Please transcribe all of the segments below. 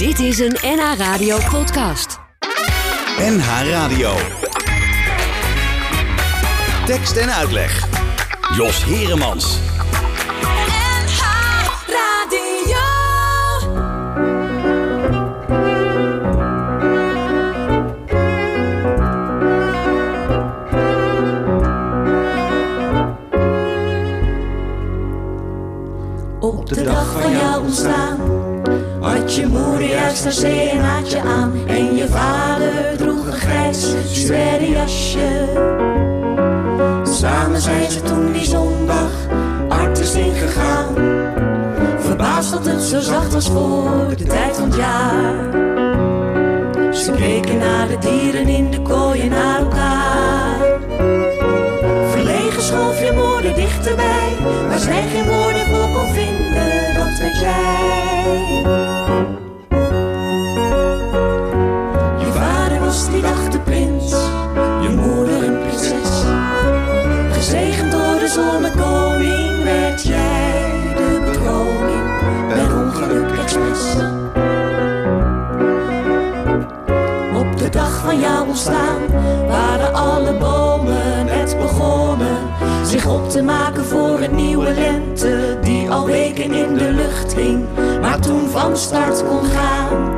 Dit is een NH Radio podcast. NH Radio. Tekst en uitleg. Jos Heremans. NH Radio. Op de dag van jouw ontstaan had je moeder juist haar zeenaadje aan en je vader droeg een grijs suède jasje. Samen zijn ze toen die zondag artis ingegaan. Verbaasd dat het zo zacht was voor de tijd van het jaar. Ze keken naar de dieren in de kooien naar elkaar. Verlegen schoof je moeder dichterbij, waar zij geen woorden voor kon vinden, dat weet jij. Waren alle bomen net begonnen zich op te maken voor het nieuwe lente die al weken in de lucht hing, maar toen van start kon gaan.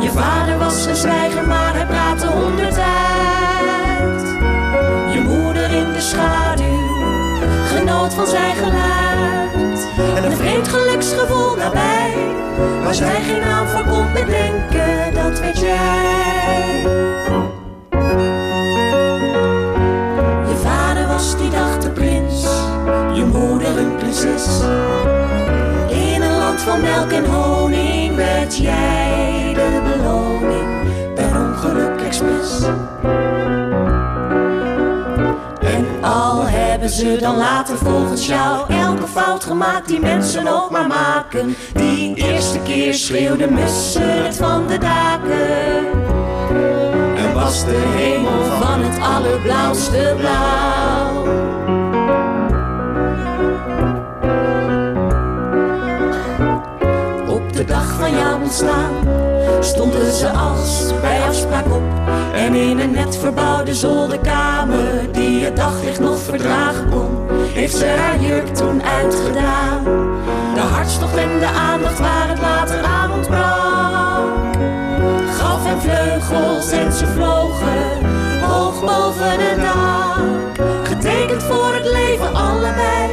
Je vader was een zwijger, maar hij praatte honderd uit. Je moeder in de schaduw genoot van zijn geluid en een vreemd geluksgevoel nabij, waar zij geen naam voor kon bedenken, dat weet jij. Van melk en honing werd jij de beloning, per ongeluk expres. En al hebben ze dan later volgens jou elke fout gemaakt die mensen ook maar maken. Die eerste keer schreeuwden mussen het van de daken. En was de hemel van het allerblauwste blauw. Van ontstaan stonden ze als bij afspraak op. En in een net verbouwde zolderkamer die het daglicht nog verdragen kon, heeft ze haar jurk toen uitgedaan. De hartstocht en de aandacht waar het later aan ontbrak gaf hem vleugels en ze vlogen hoog boven het dak. Getekend voor het leven allebei,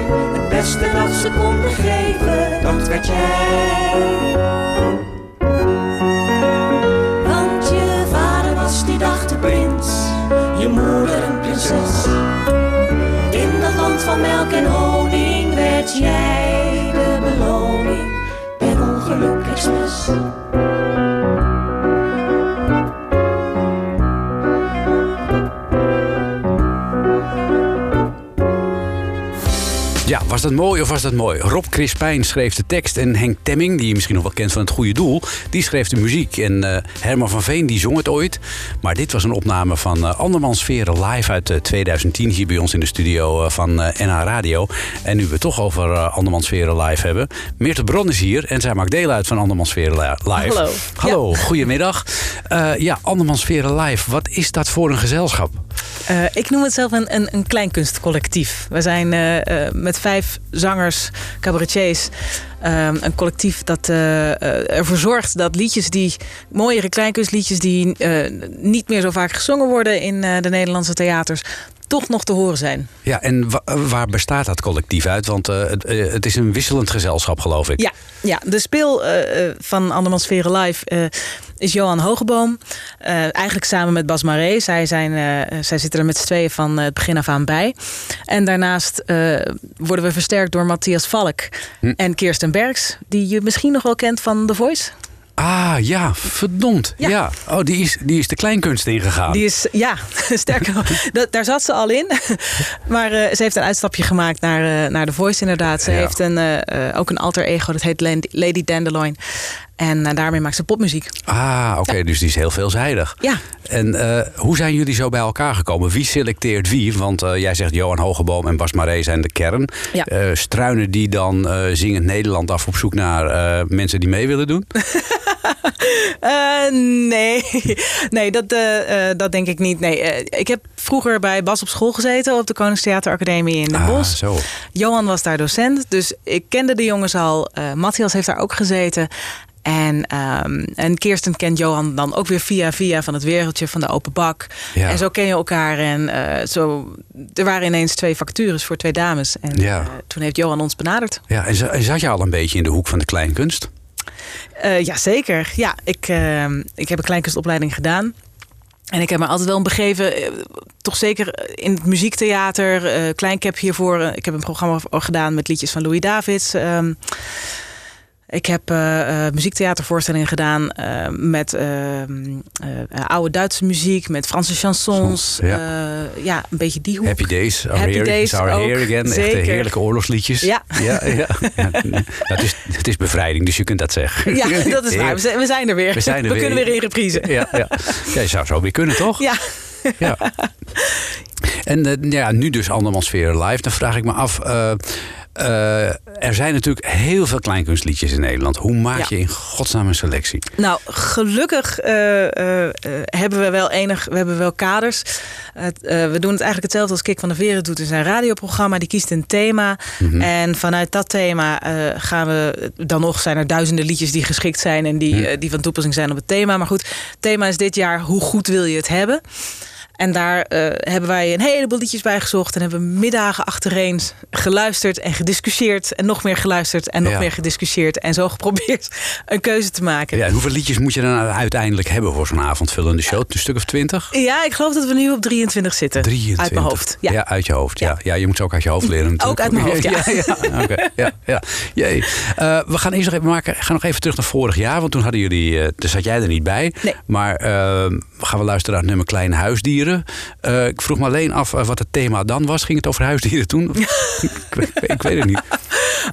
beste dat ze konden geven, dat werd jij. Want je vader was die dag de prins, je moeder een prinses. In dat land van melk en honing werd jij de beloning, per ongeluk expres. Was dat mooi of was dat mooi? Rob Crispijn schreef de tekst en Henk Temming, die je misschien nog wel kent van het goede doel, die schreef de muziek. En eh, Herman van Veen, die zong het ooit. Maar dit was een opname van uh, Andermans Veren live uit eh, 2010 hier bij ons in de studio eh, van NH Radio. En nu we het toch over Andermans Veren live hebben. Meerte Bron is hier en zij maakt deel uit van Andermans Veren live. Hallo. Hallo, goedemiddag. Uh, ja, Andermans Veren live, wat is dat voor een gezelschap? Uh, ik noem het zelf een, een, een kleinkunstcollectief. We zijn uh, uh, met vijf zangers, cabaretiers. een collectief dat ervoor zorgt dat liedjes die... mooiere kleinkunstliedjes die niet meer zo vaak gezongen worden... in de Nederlandse theaters toch nog te horen zijn. Ja, en wa waar bestaat dat collectief uit? Want uh, het, uh, het, is een wisselend gezelschap, geloof ik. Ja, ja de speel uh, van Andermans Veren Live is Johan Hogeboom. eigenlijk samen met Bas Maré. Zij, zijn, zij zitten er met z'n tweeën van het begin af aan bij. En daarnaast worden we versterkt door Matthias Valk hm. en Kirsten Bergs. Die je misschien nog wel kent van The Voice. Ah, ja, verdomd. Ja. ja. Oh, die is, die is de kleinkunst ingegaan. Die is, ja, sterker dat, daar zat ze al in. maar uh, ze heeft een uitstapje gemaakt naar, uh, naar The Voice inderdaad. Ze ja. heeft een, uh, ook een alter ego, dat heet Lady Dandelion. En eh, daarmee maakt ze popmuziek. Ah, oké, dus die is heel veelzijdig. Ja. En eh, hoe zijn jullie zo bij elkaar gekomen? Wie selecteert wie? Want eh, jij zegt Johan Hogeboom en Bas Maré zijn de kern. Ja. Struinen die dan zingend Nederland af op zoek naar mensen die mee willen doen? Nee, nee dat, dat denk ik niet. Nee, ik heb vroeger bij Bas op school gezeten op de Koningstheateracademie in Den Ah, Bosch. zo. Johan was daar docent, dus ik kende de jongens al. Matthias heeft daar ook gezeten. En, ehm, en Kirsten kent Johan dan ook weer via via van het wereldje van de open bak. Ja. En zo ken je elkaar. En eh, zo, er waren ineens twee vacatures voor twee dames. En Ja. eh, toen heeft Johan ons benaderd. Ja, en, za- en zat je al een beetje in de hoek van de kleinkunst? Eh ja, zeker. Ja, ik, ehm, ik heb een kleinkunstopleiding gedaan. En ik heb me altijd wel begeven, toch zeker in het muziektheater. eh klein heb hiervoor. ik heb een programma gedaan met liedjes van Louis Davids. Ehm, ik heb eh, eh, muziektheatervoorstellingen gedaan eh, met ehm, eh, oude Duitse muziek, met Franse chansons. Ja. Ja, een beetje die hoek. Happy Days, Are Happy Here, Days ook, Here Again. Echte heerlijke oorlogsliedjes. Ja. ja, ja. Het, is, het is bevrijding, dus je kunt dat zeggen. Ja, dat is waar. We zijn, we er weer. We zijn er weer. kunnen weer in reprise. Ja, ja. ja, je zou zo weer kunnen, toch? Ja. Ja. En ja, nu dus Andermans Sfeer live. Dan vraag ik me af. Eh, er zijn natuurlijk heel veel kleinkunstliedjes in Nederland. Hoe maak Ja. je in godsnaam een selectie? Nou, gelukkig eh, eh, hebben we wel enig, we hebben wel kaders. We doen het eigenlijk hetzelfde als Kik van der Veren doet in zijn radioprogramma. Die kiest een thema. Mhm. En vanuit dat thema gaan we. Dan nog zijn er duizenden liedjes die geschikt zijn en die, Mhm. die van toepassing zijn op het thema. Maar goed, het thema is dit jaar hoe goed wil je het hebben? En daar eh, hebben wij een heleboel liedjes bij gezocht. En hebben middagen achtereen geluisterd en gediscussieerd. En nog meer geluisterd en nog Ja. meer gediscussieerd. En zo geprobeerd een keuze te maken. Ja, en hoeveel liedjes moet je dan uiteindelijk hebben voor zo'n avondvullende show? Een stuk of twintig? Ja, ik geloof dat we nu op 23 zitten. 23. Uit mijn hoofd. Ja. uit je hoofd. Ja. Ja. Je moet ze ook uit je hoofd leren natuurlijk. Ook uit mijn hoofd, ja. ja, ja, oké. ja, ja. Jee. Eh, we gaan eerst nog even maken. Gaan nog even terug naar vorig jaar, want toen hadden jullie, eh daar zat jij er niet bij. Nee. Maar gaan we luisteren naar het nummer Kleine Huisdieren. Eh, ik vroeg me alleen af eh, wat het thema dan was. Ging het over huisdieren toen? ik, weet- ik weet het niet.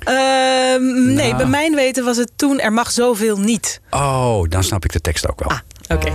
Ehm, nee, Nou. bij mijn weten was het toen er mag zoveel niet. Oh, dan snap ik de tekst ook wel. Ah, oké.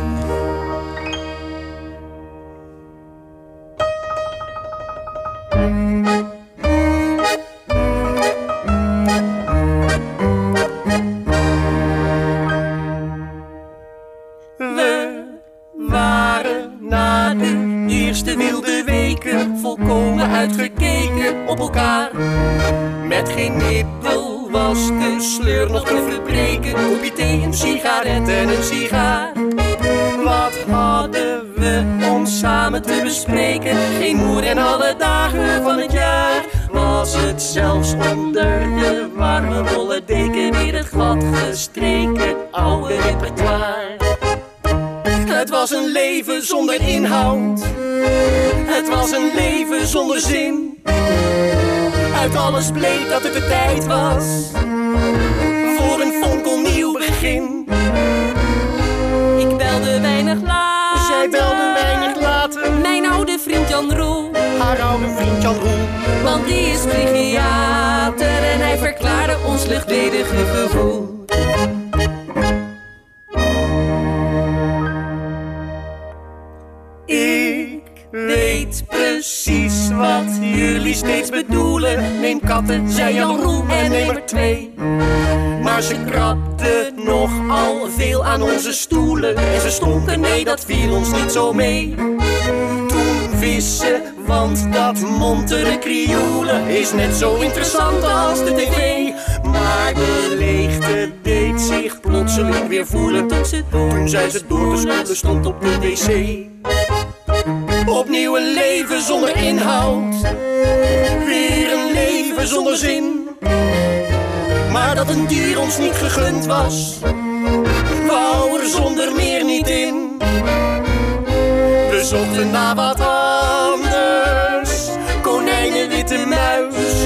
Was een leven zonder inhoud. Het was een leven zonder zin. Uit alles bleek dat het de tijd was voor een fonkelnieuw begin. Ik belde weinig later. Zij belde weinig later Mijn oude vriend Jan Roel. haar oude vriend Jan Roel. Want die is psychiater en hij verklaarde ons luchtledige gevoel. Precies wat jullie steeds bedoelen. Neem katten, zei Jan Roel, en neem er twee. Maar ze krabden nogal veel aan onze stoelen. En ze stonken, nee, dat viel ons niet zo mee. Toen vissen, want dat montere krioelen is net zo interessant als de tv. Maar de leegte deed zich plotseling weer voelen. Toen, ze toen zij ze door de spoelen stond op de wc. Opnieuw een leven zonder inhoud. Weer een leven zonder zin. Maar dat een dier ons niet gegund was, wou er zonder meer niet in. We zochten naar wat anders, konijnen, witte muis.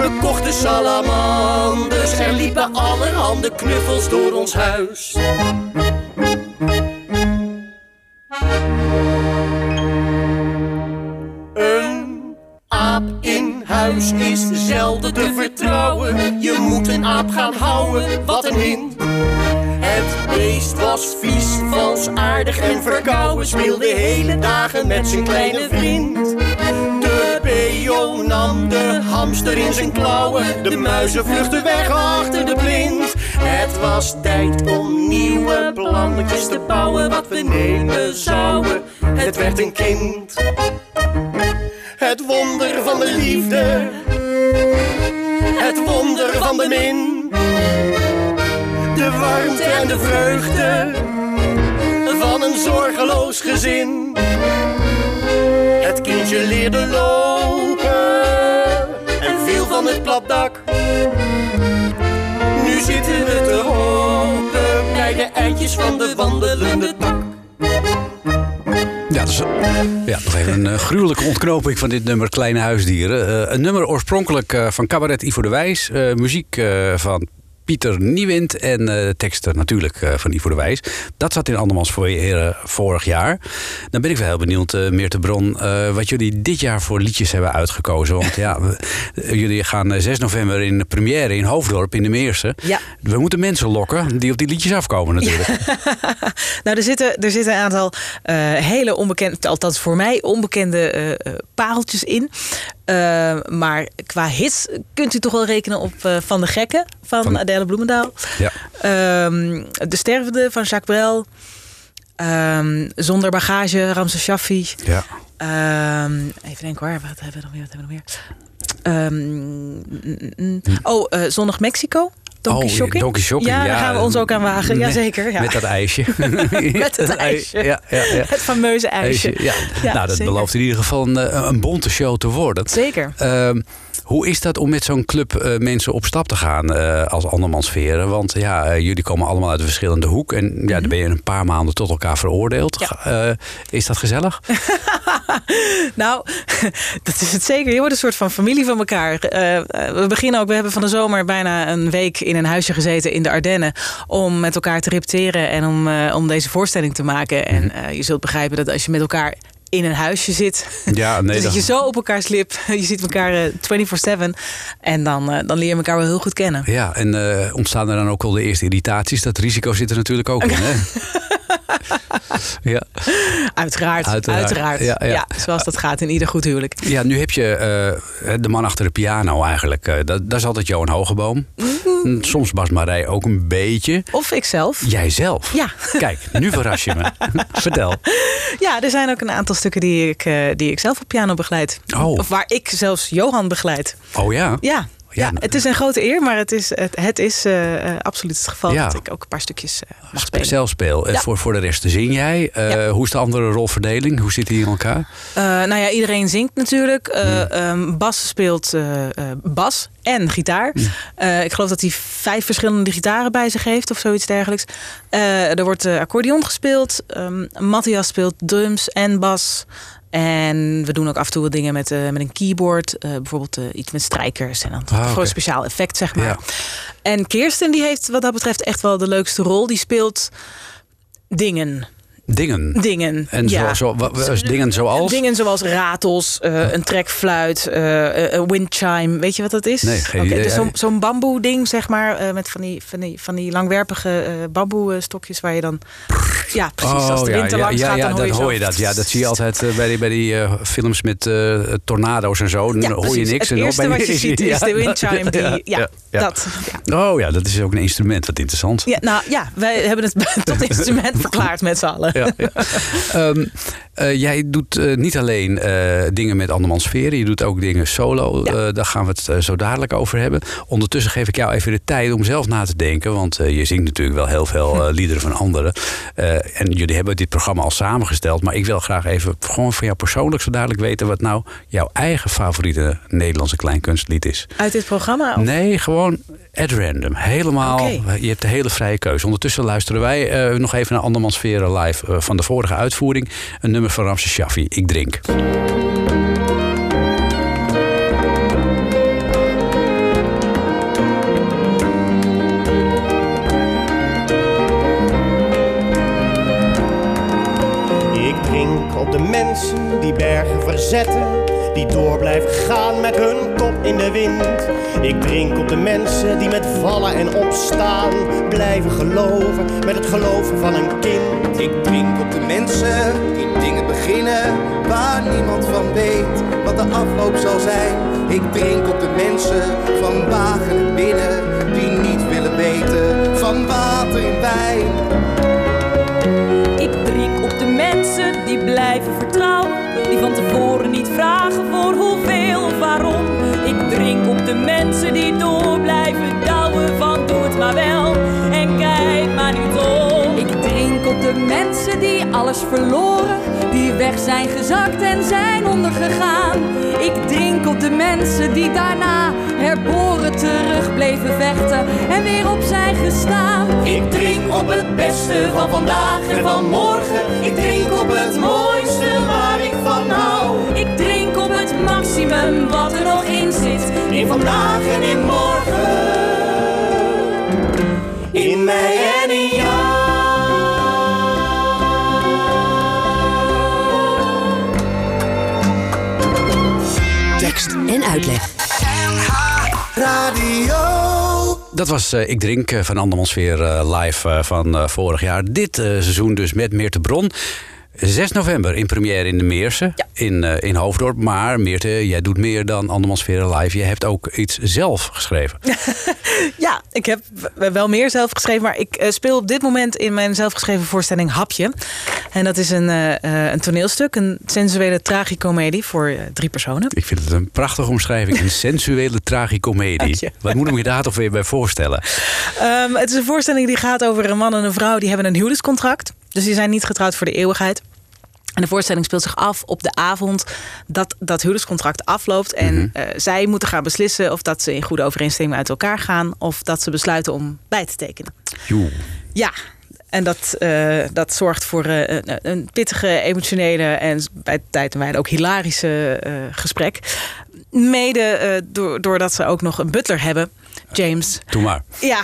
We kochten salamanders, er liepen allerhande knuffels door ons huis. Een aap in huis is zelden te vertrouwen. Je moet een aap gaan houden, wat een hint. Het beest was vies, vals, aardig en verkouden. Speelde hele dagen met zijn kleine vriend. De beo nam de hamster in zijn klauwen. De muizen vluchtten weg achter de blind. Het was tijd om nieuwe plannetjes te bouwen. Wat we nemen zouden. Het werd een kind. Het wonder van de liefde. Het wonder van de min. De warmte en de vreugde van een zorgeloos gezin. Het kindje leerde lopen en viel van het plat de wandelende tak. Ja, dus, ja, nog even een eh, gruwelijke ontknoping van dit nummer Kleine Huisdieren. Eh, een nummer oorspronkelijk eh, van cabaret Ivo de Wijs. muziek van Pieter Niewind en eh, teksten natuurlijk eh, van Ivo de Wijs. Dat zat in Andermans Foyer vorig jaar. Dan ben ik wel heel benieuwd, eh Meerte Bron, wat jullie dit jaar voor liedjes hebben uitgekozen. Want ja, we- jullie gaan eh, 6 november in de première in Hoofddorp in de Meersen. Ja. We moeten mensen lokken die op die liedjes afkomen natuurlijk. Nou, er zitten, er zitten een aantal hele onbekende, althans voor mij onbekende pareltjes in. Eh, maar qua hits kunt u toch wel rekenen op eh, Van de Gekken van, Van- Adele Bloemendaal. Ja. Ehm, de Stervende van Jacques Brel. Ehm, Zonder bagage, Ramses Shaffi. Ja. Ehm, even denken hoor, wat hebben we nog meer? Wat hebben we nog meer? Ehm, mm, mm, mm. Oh, eh, Zonnig Mexico. Donkey Oh, Shocking. Donkey Shocking, Ja, daar gaan we ons ook aan wagen. Jazeker. Ja. Met dat ijsje. Met het ijsje. Ja, ja, ja. Het fameuze ijsje. Ijsje, Ja. Nou, dat zeker. belooft in ieder geval een, eh, een bonte show te worden. Zeker. Ehm, hoe is dat om met zo'n club eh, mensen op stap te gaan eh, als andermansveren? Want ja, eh, jullie komen allemaal uit een verschillende hoek. En ja, dan ben je een paar maanden tot elkaar veroordeeld. Mhm. Ja. Is dat gezellig? Nou, dat is het zeker. Je wordt een soort van familie van elkaar. We beginnen ook, we hebben van de zomer bijna een week in een huisje gezeten in de Ardennen. Om met elkaar te repeteren en om, om deze voorstelling te maken. En Mhm. je zult begrijpen dat als je met elkaar in een huisje zit. Ja, nee. dan dat- je zo op elkaars lip. Je ziet elkaar eh, 24-7. En dan, eh, dan leer je elkaar wel heel goed kennen. Ja, en eh, ontstaan er dan ook al de eerste irritaties? Dat risico zit er natuurlijk ook in, hè? ja. Uiteraard. Uiteraard. Uiteraard. Ja, Ja, ja. zoals dat gaat in ieder goed huwelijk. ja, nu heb je eh, de man achter de piano eigenlijk. Eh, dat, dat is altijd Johan Hogeboom. Mhm. Soms Bas Marij ook een beetje. Of ikzelf. Jijzelf. Ja. Kijk, nu verras je me. Vertel. Ja, er zijn ook een aantal stukken die ik, eh, die ik zelf op piano begeleid. Oh. Of waar ik zelfs Johan begeleid. Oh ja? Ja. Ja, het is een grote eer, maar het is, het, het is eh, eh, absoluut het geval Ja. dat ik ook een paar stukjes eh, mag spelen. Zelfspeel. Eh, Ja. voor, voor de rest zing jij. Ja. Hoe is de andere rolverdeling? Hoe zit die in elkaar? Nou ja, iedereen zingt natuurlijk. Hmm. ehm, Bas speelt bas en gitaar. Hmm. Ik geloof dat hij vijf verschillende gitaren bij zich heeft of zoiets dergelijks. Er wordt accordeon gespeeld. Ehm Matthias speelt drums en bas. En we doen ook af en toe wat dingen met, eh, met een keyboard. Eh, bijvoorbeeld eh, iets met strijkers. En dan Ah, voor oké. een speciaal effect, zeg maar. Ja. En Kirsten die heeft wat dat betreft echt wel de leukste rol. Die speelt dingen. Dingen. Dingen. En ja. zo, zo, dingen zoals? Dingen zoals ratels, eh, een trekfluit, eh, een windchime. Weet je wat dat is? Nee, geen Oké, idee. dus zo'n bamboe ding, zeg maar. eh, met van die, van die, van die langwerpige bamboe stokjes waar je dan... Ja, precies. als de wind er ja, langs ja, gaat, ja, dan hoor je, zo- dat. Ja, dat zie je altijd bij die, bij die films met tornado's en zo. Dan hoor je niks. Het en dan eerste bij wat je ziet is de windchime. Die, ja, dat. Ja. Oh ja, dat is ook een instrument. Wat interessant. Ja, nou ja, wij hebben het tot instrument verklaard met z'n allen. Ja, ja. Ehm, eh, jij doet eh, niet alleen eh, dingen met andermans sferen, je doet ook dingen solo. Ja. Daar gaan we het zo dadelijk over hebben. Ondertussen geef ik jou even de tijd om zelf na te denken. Want je zingt natuurlijk wel heel veel eh, liederen van anderen. En jullie hebben dit programma al samengesteld. Maar ik wil graag even gewoon van jou persoonlijk zo dadelijk weten wat nou jouw eigen favoriete Nederlandse kleinkunstlied is. Uit dit programma? Of- Nee, gewoon at random. Helemaal. Je hebt de hele vrije keuze. Ondertussen luisteren wij eh, nog even naar Andermans Sferen live eh, van de vorige uitvoering. Een nummer van Ramses Shaffi. Ik drink. Ik drink op de mensen die bergen verzetten. die door blijven gaan met hun kop in de wind. Ik drink op de mensen die met vallen en opstaan blijven geloven met het geloven van een kind. Ik drink op de mensen die dingen beginnen waar niemand van weet wat de afloop zal zijn. Ik drink op de mensen van wagen en binnen die niet willen weten van water in wijn. Ik drink op de mensen die blijven vertrouwen. Die van tevoren niet vragen voor hoeveel of waarom. Ik drink op de mensen die door blijven douwen van doe het maar wel. En kijk maar niet om. Ik drink op de mensen die alles verloren. Die weg zijn gezakt en zijn ondergegaan. Ik drink op de mensen die daarna herboren terug bleven vechten. En weer op zijn gestaan. Ik drink op het beste van vandaag en van morgen. Ik drink op het mooiste waar ik van hou. Ik drink op het maximum In vandaag en in morgen. In mij en in jou. Tekst en uitleg. Radio. Dat was eh, Ik Drink eh, van Andermans weer eh, live van vorig jaar. Dit seizoen dus met Meerte Bron. 6 november in première in de Meersen in, eh, in Hoofddorp. Maar Meerte, jij doet meer dan Andermans Veren live. Je hebt ook iets zelf geschreven. Ja, ik heb wel meer zelf geschreven, maar ik eh, speel op dit moment in mijn zelfgeschreven voorstelling Hapje. En dat is een, eh, een toneelstuk, een sensuele tragicomedie voor drie personen. Ik vind het een prachtige omschrijving. Een sensuele tragicomedie. Wat moet ik me daar toch weer bij voorstellen? Ehm, het is een voorstelling die gaat over een man en een vrouw die hebben een huwelijkscontract. Dus die zijn niet getrouwd voor de eeuwigheid. En de voorstelling speelt zich af op de avond dat dat huwelijkscontract afloopt. En eh, zij moeten gaan beslissen of dat ze in goede overeenstemming uit elkaar gaan. Of dat ze besluiten om bij te tekenen. Joe. Ja, en dat, eh, dat zorgt voor eh, een, pittige, emotionele en bij tijd en wijle ook hilarische gesprek. Mede door, doordat ze ook nog een butler hebben, James. Doe maar. Ja,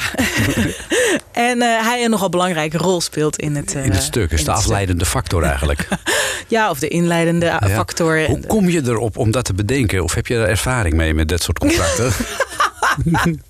en eh, hij een nogal belangrijke rol speelt in het, eh, In het stuk. Is de stuk. afleidende factor eigenlijk. Ja, of de inleidende Ja. factor. Hoe kom je erop om dat te bedenken? Of heb je er ervaring mee met dat soort contracten?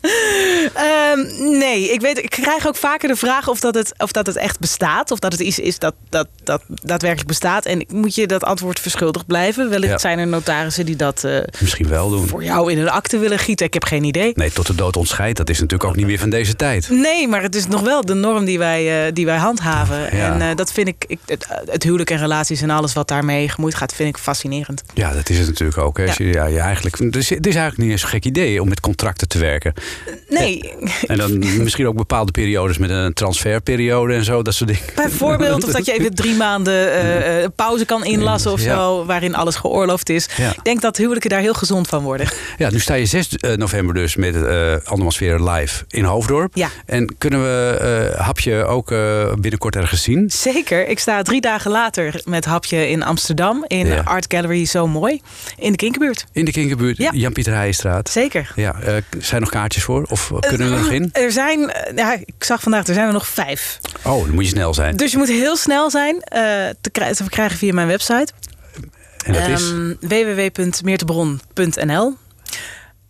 Ehm, nee, ik, weet, ik krijg ook vaker de vraag of dat, het, of dat het echt bestaat. Of dat het iets is dat, dat, dat daadwerkelijk bestaat. En moet je dat antwoord verschuldigd blijven. Wellicht Ja. zijn er notarissen die dat eh, Misschien wel doen. voor jou in een akte willen gieten. Ik heb geen idee. Nee, tot de dood ontscheidt. Dat is natuurlijk ook niet meer van deze tijd. Nee, maar het is nog wel de norm die wij, eh, die wij handhaven. Ja. En eh, dat vind ik, ik het, het huwelijk en relaties en alles wat daarmee gemoeid gaat, vind ik fascinerend. Ja, dat is het natuurlijk ook. Hè. Als je- Ja. je eigenlijk, het, is, het is eigenlijk niet eens zo'n gek idee om met contracten te werken. Nee, En dan misschien ook bepaalde periodes met een transferperiode en zo, dat soort dingen. bijvoorbeeld of dat je even drie maanden eh, eh, pauze kan inlassen of Ja. zo, waarin alles geoorloofd is. Ja. Ik denk dat huwelijken daar heel gezond van worden. Ja, nu sta je 6 eh, november dus met uh, live in Hoofddorp. Ja. En kunnen we eh, Hapje ook binnenkort ergens zien? Zeker. Ik sta drie dagen later met Hapje in Amsterdam. In Ja. Art Gallery Zo Mooi. In de Kinkerbuurt. In de Kinkerbuurt, Ja. Jan-Pieter Heijenstraat. Zeker. Ja, zijn er nog kaartjes voor? Of kunnen we er nog in? Er zijn, eh, ja, ik zag vandaag, er zijn er nog vijf. Oh, dan moet je snel zijn. Dus je moet heel snel zijn eh, te, te verkrijgen via mijn website. En dat is? Ehm, www.meertebron.nl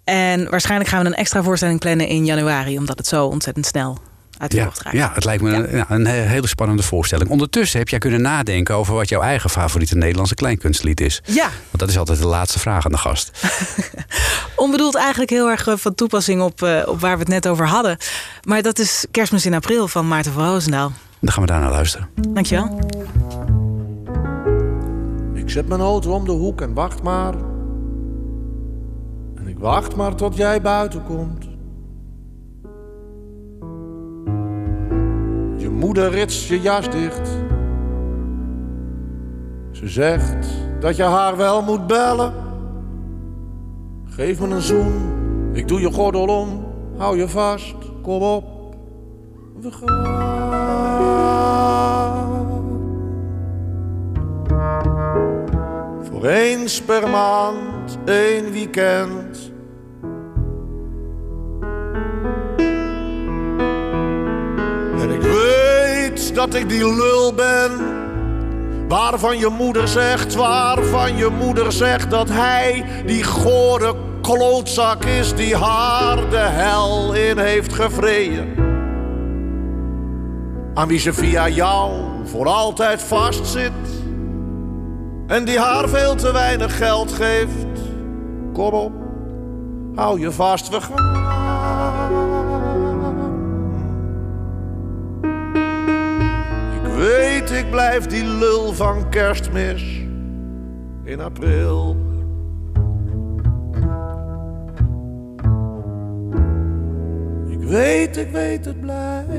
En waarschijnlijk gaan we een extra voorstelling plannen in januari. Omdat het zo ontzettend snel uit de Ja, raakt. ja, het lijkt me een, ja, een he- hele spannende voorstelling. Ondertussen heb jij kunnen nadenken over wat jouw eigen favoriete Nederlandse kleinkunstlied is. Ja, Want dat is altijd de laatste vraag aan de gast. onbedoeld eigenlijk heel erg eh, van toepassing op, eh, op waar we het net over hadden. Maar dat is Kerstmis in april van Maarten van Roosendaal. Dan gaan we daarna luisteren. Dankjewel. Ik zet mijn auto om de hoek en wacht maar. En ik wacht maar tot jij buiten komt. Moeder ritst je jas dicht. Ze zegt dat je haar wel moet bellen. Geef me een zoen, ik doe je gordel om. Hou je vast, kom op. We gaan. Voor eens per maand, één weekend. En ik dat ik die lul ben, Waarvan je moeder zegt, waarvan je moeder zegt dat hij die gore klootzak is die haar de hel in heeft gevreden. Aan wie ze via jou voor altijd vastzit. En die haar veel te weinig geld geeft. Kom op, hou je vast, we gaan. Weet, ik blijf die lul van kerstmis in april. Ik weet, ik weet het blijft.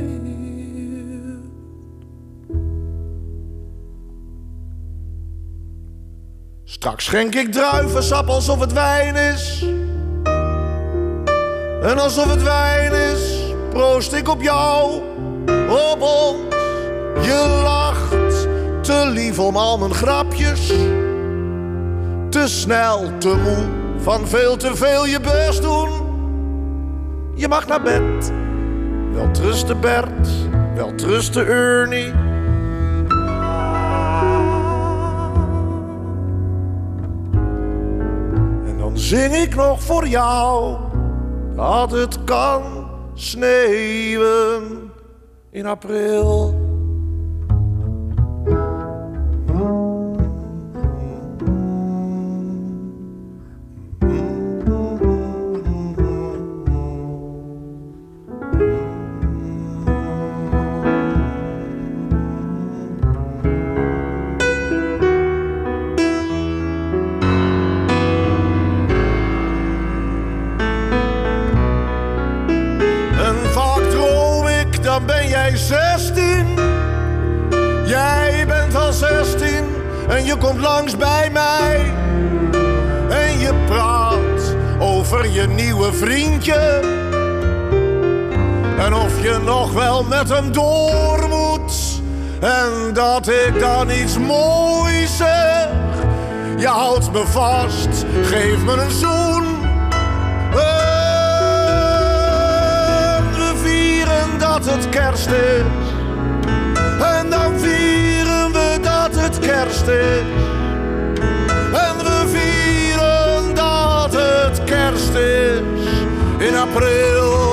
Straks schenk ik druivensap alsof het wijn is. En alsof het wijn is, proost ik op jou, op ons. Je lacht te lief om al mijn grapjes. Te snel, te moe, van veel te veel je best doen. Je mag naar bed. Wel trusten Bert, wel trusten Ernie. En dan zing ik nog voor jou dat het kan sneeuwen in april. Dan iets moois zeg. Je houdt me vast, geef me een zoen. En we vieren dat het kerst is. En dan vieren we dat het kerst is. En we vieren dat het kerst is in april.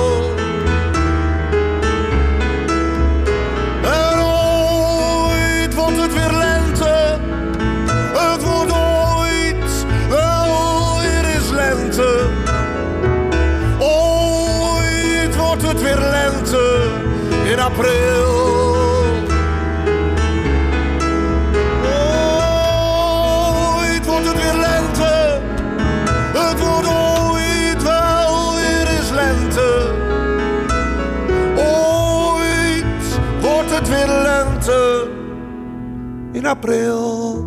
In april.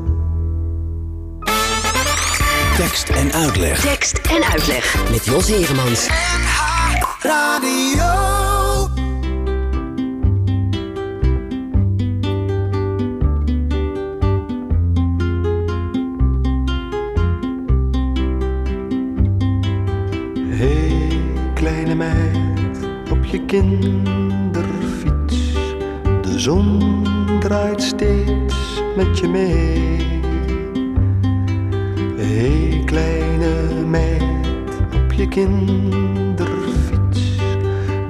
Tekst en uitleg. Tekst en uitleg. Met Jos Heremans. Radio. Hey, kleine meid, op je kinderfiets. De zon draait steeds met je mee. Hey, kleine meid, op je kinderfiets.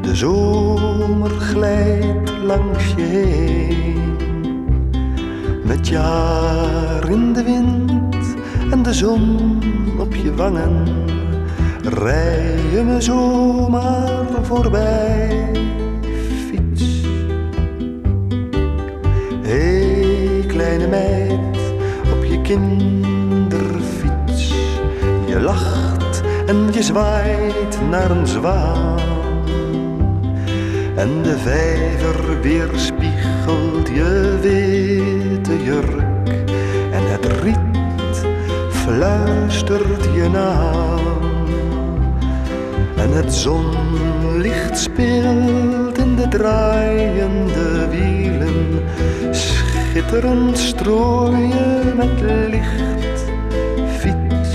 De zomer glijdt langs je heen. Met jaar in de wind en de zon op je wangen Rij je me zomaar voorbij, kinderfiets. Je lacht en je zwaait naar een zwaan. En de vijver weerspiegelt je witte jurk. En het riet fluistert je naam. En het zonlicht speelt in de draaiende wielen schitterend strooien met licht fiets.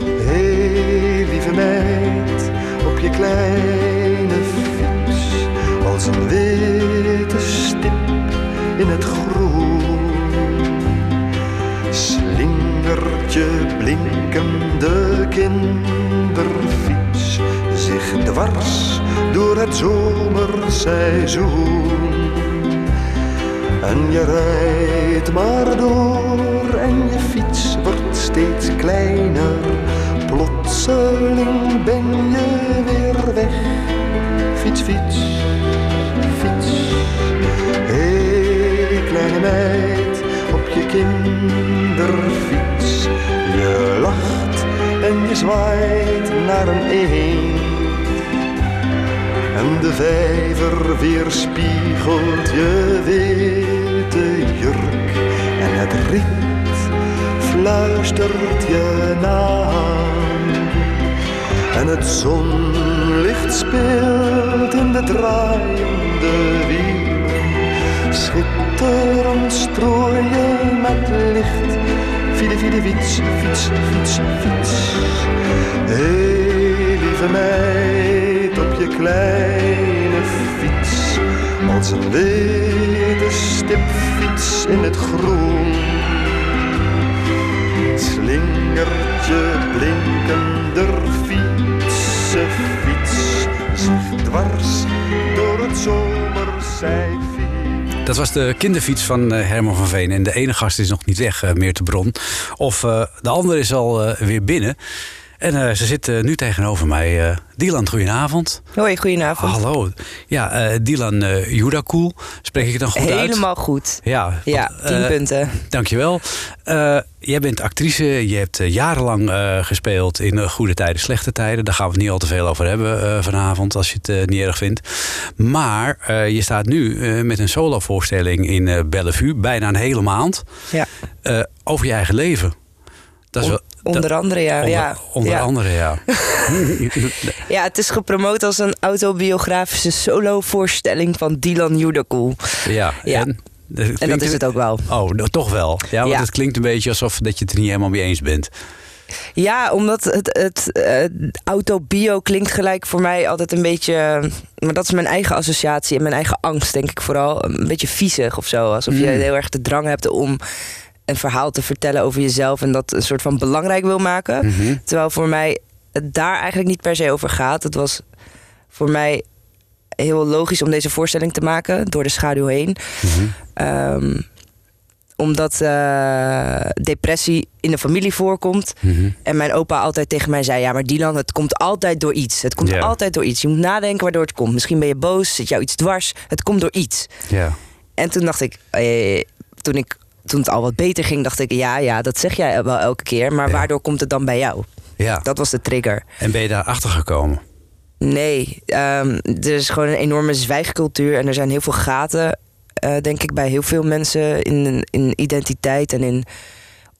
Hé, hey, lieve meid, op je kleine fiets, als een witte stip in het groen. Slingert je blinkende kinderfiets zich dwars door het zomerseizoen. En je rijdt maar door en je fiets wordt steeds kleiner. Plotseling ben je weer weg. Fiets, fiets, fiets. Hé, kleine meid, op je kinderfiets. Je lacht en je zwaait naar een eend. En de vijver weerspiegelt je witte jurk. En het riet fluistert je na. En het zonlicht speelt in de draaiende wielen. Schitterend strooi je met licht. Fiede, fiede, fiets, fiets, fiets, fiets. Hé, lieve meid, op je kleine fiets. Als een witte stipfiets in het groen. Slingert je blinkender fietsen fiets. Zich dwars door het zomerzijfiet. Dat was de kinderfiets van eh, Herman van Veen. En de ene gast is nog niet weg, eh, meer te bron. Of eh, de andere is al weer binnen. En eh, ze zit nu tegenover mij. eh Dylan, goedenavond. Hoi, goedenavond. Hallo. Ja, eh Dylan uh, Judakoel. Spreek ik het dan goed uit? Helemaal goed. Ja, Ja, want, tien punten. Dankjewel. Jij bent actrice. Je hebt jarenlang gespeeld in goede tijden, slechte tijden. Daar gaan we het niet al te veel over hebben vanavond, als je het niet erg vindt. Maar je staat nu met een solovoorstelling in Bellevue, bijna een hele maand. Ja. Over je eigen leven. Dat is wel, Onder andere, ja. onder, ja. onder ja. andere, ja. Ja, het is gepromoot als een autobiografische solo-voorstelling van Dylan Judakoel. ja. Ja. En, dat En dat klinkt- is het ook wel. Oh, nou, toch wel. Ja, want Ja. het klinkt een beetje alsof dat je het er niet helemaal mee eens bent. Ja, omdat het, het eh, autobio klinkt gelijk voor mij altijd een beetje... Maar dat is mijn eigen associatie en mijn eigen angst, denk ik vooral. Een beetje viezig of zo. Alsof je Mm. heel erg de drang hebt om een verhaal te vertellen over jezelf... en dat een soort van belangrijk wil maken. Mhm. Terwijl voor mij het daar eigenlijk niet per se over gaat. Het was voor mij heel logisch om deze voorstelling te maken door de schaduw heen. Mhm. Ehm, omdat eh, depressie in de familie voorkomt. Mhm. En mijn opa altijd tegen mij zei: Ja, maar Dylan, het komt altijd door iets. Het komt altijd door iets. Je moet nadenken waardoor het komt. Misschien ben je boos, zit jou iets dwars. Het komt door iets. Ja. En toen dacht ik, eh, toen ik. Toen het al wat beter ging, dacht ik: Ja, ja, dat zeg jij wel elke keer. Maar Ja. waardoor komt het dan bij jou? ja. Dat was de trigger. En ben je daar achter gekomen? Nee, ehm, er is gewoon een enorme zwijgcultuur en er zijn heel veel gaten, eh, denk ik, bij heel veel mensen in, in identiteit en in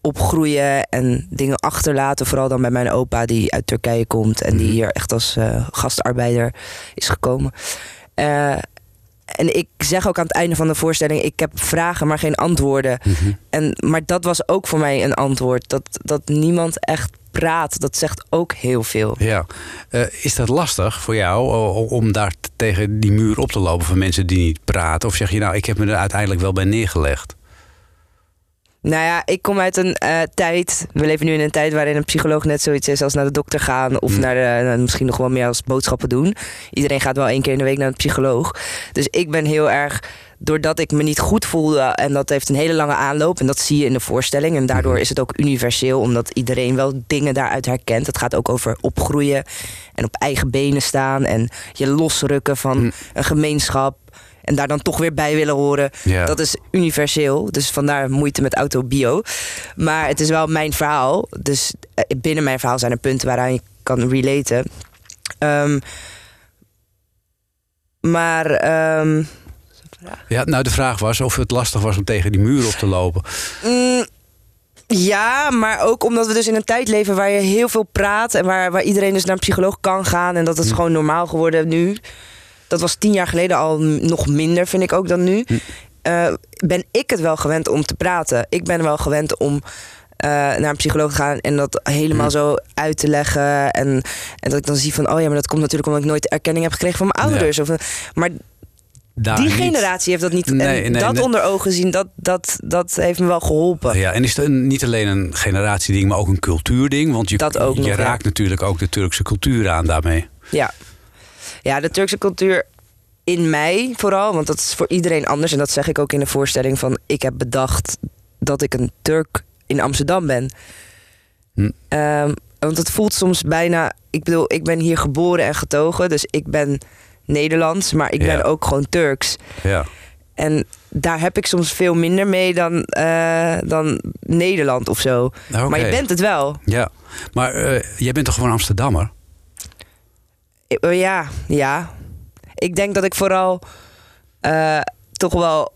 opgroeien en dingen achterlaten. Vooral dan bij mijn opa, die uit Turkije komt en die hier echt als eh, gastarbeider is gekomen. Eh, en ik zeg ook aan het einde van de voorstelling: ik heb vragen, maar geen antwoorden. En, maar dat was ook voor mij een antwoord. Dat, dat niemand echt praat, dat zegt ook heel veel. Ja. Eh, is dat lastig voor jou om daar tegen die muur op te lopen van mensen die niet praten? Of zeg je nou, ik heb me er uiteindelijk wel bij neergelegd? Nou ja, ik kom uit een eh, tijd. We leven nu in een tijd waarin een psycholoog net zoiets is als naar de dokter gaan. Of Mm. naar de, nou, misschien nog wel meer als boodschappen doen. Iedereen gaat wel één keer in de week naar een psycholoog. Dus ik ben heel erg. Doordat ik me niet goed voelde. En dat heeft een hele lange aanloop. En dat zie je in de voorstelling. En daardoor is het ook universeel. Omdat iedereen wel dingen daaruit herkent. Het gaat ook over opgroeien. En op eigen benen staan. En je losrukken van een gemeenschap. En daar dan toch weer bij willen horen. Dat is universeel. Dus vandaar moeite met autobio. Maar het is wel mijn verhaal. Dus eh, binnen mijn verhaal zijn er punten waaraan je kan relaten. Ehm, maar ehm, Ja, nou, de vraag was of het lastig was om tegen die muur op te lopen. mm, ja, maar ook omdat we dus in een tijd leven waar je heel veel praat. En waar, waar iedereen dus naar een psycholoog kan gaan. En dat is gewoon normaal geworden nu. Dat was tien jaar geleden al nog minder, vind ik ook dan nu. Eh, ben ik het wel gewend om te praten. Ik ben wel gewend om eh, naar een psycholoog te gaan en dat helemaal zo uit te leggen. En, en dat ik dan zie van, oh ja, maar dat komt natuurlijk omdat ik nooit erkenning heb gekregen van mijn Ja. ouders. Of, maar Daar die niet. generatie heeft dat niet. Nee, en nee, dat nee. onder ogen zien, dat, dat, dat heeft me wel geholpen. Ja, en is het een- niet alleen een generatieding, maar ook een cultuurding? Want je, Dat ook je nog, ja. raakt natuurlijk ook de Turkse cultuur aan daarmee. Ja. Ja, de Turkse cultuur in mij vooral, want dat is voor iedereen anders. En dat zeg ik ook in de voorstelling van ik heb bedacht dat ik een Turk in Amsterdam ben. Hm. Ehm, want het voelt soms bijna, ik bedoel, ik ben hier geboren en getogen, dus ik ben Nederlands, maar ik Ja. ben ook gewoon Turks. Ja. En daar heb ik soms veel minder mee dan, eh, dan Nederland of zo. Oké. Maar je bent het wel. Ja. Maar eh, jij bent toch gewoon Amsterdammer? Eh, Ja, ja. Ik denk dat ik vooral eh, toch wel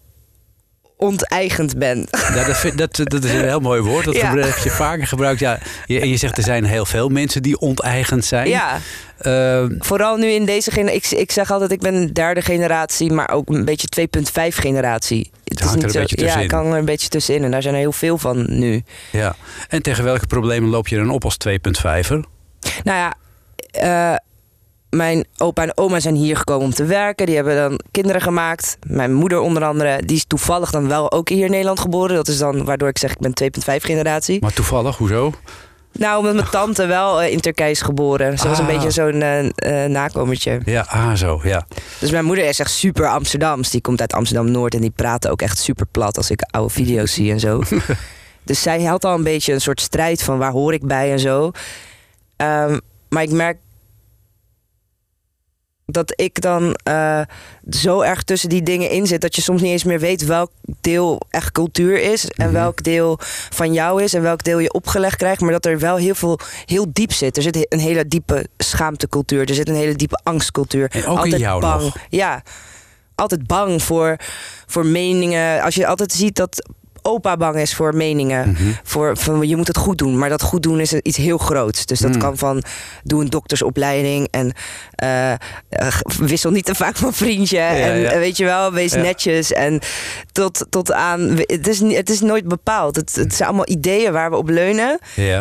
onteigend ben. Ja, dat, vind- dat, dat is een heel mooi woord. Dat Ja. heb je vaker gebruikt. Ja, je, en je zegt er zijn heel veel mensen die onteigend zijn. Ja, Eh, vooral nu in deze generatie. Ik, ik zeg altijd, ik ben derde generatie, maar ook een beetje 2.5 generatie. Het hangt er een zo- beetje Ja, tussenin. ik hang er een beetje tussenin. En daar zijn er heel veel van nu. ja. En tegen welke problemen loop je dan op als 2.5er? Nou ja, mijn opa en oma zijn hier gekomen om te werken. Die hebben dan kinderen gemaakt. Mijn moeder onder andere, die is toevallig dan wel ook hier in Nederland geboren. Dat is dan waardoor ik zeg ik ben 2.5 generatie. Maar toevallig, hoezo? Nou, omdat mijn tante wel eh, in Turkije is geboren. Ze was een Ah. beetje zo'n eh, eh, nakomertje. Ja, ah zo, ja. Dus mijn moeder is echt super Amsterdams. Die komt uit Amsterdam-Noord en die praten ook echt super plat als ik oude video's zie en zo. dus zij had al een beetje een soort strijd van waar hoor ik bij en zo. Ehm, maar ik merk dat ik dan eh, zo erg tussen die dingen in zit dat je soms niet eens meer weet welk deel echt cultuur is en Mhm. welk deel van jou is en welk deel je opgelegd krijgt, maar dat er wel heel veel heel diep zit. Er zit een hele diepe schaamtecultuur, er zit een hele diepe angstcultuur. En ook in altijd jou bang. nog. Ja, altijd bang voor, voor meningen. Als je altijd ziet dat opa bang is voor meningen. Mhm. Voor, van je moet het goed doen. Maar dat goed doen is iets heel groots. Dus dat Mm. kan van doe een doktersopleiding en eh, eh, wissel niet te vaak van vriendje. en ja. weet je wel, wees Ja. netjes. En tot, tot aan. Het is, het is nooit bepaald. Het, het zijn allemaal ideeën waar we op leunen.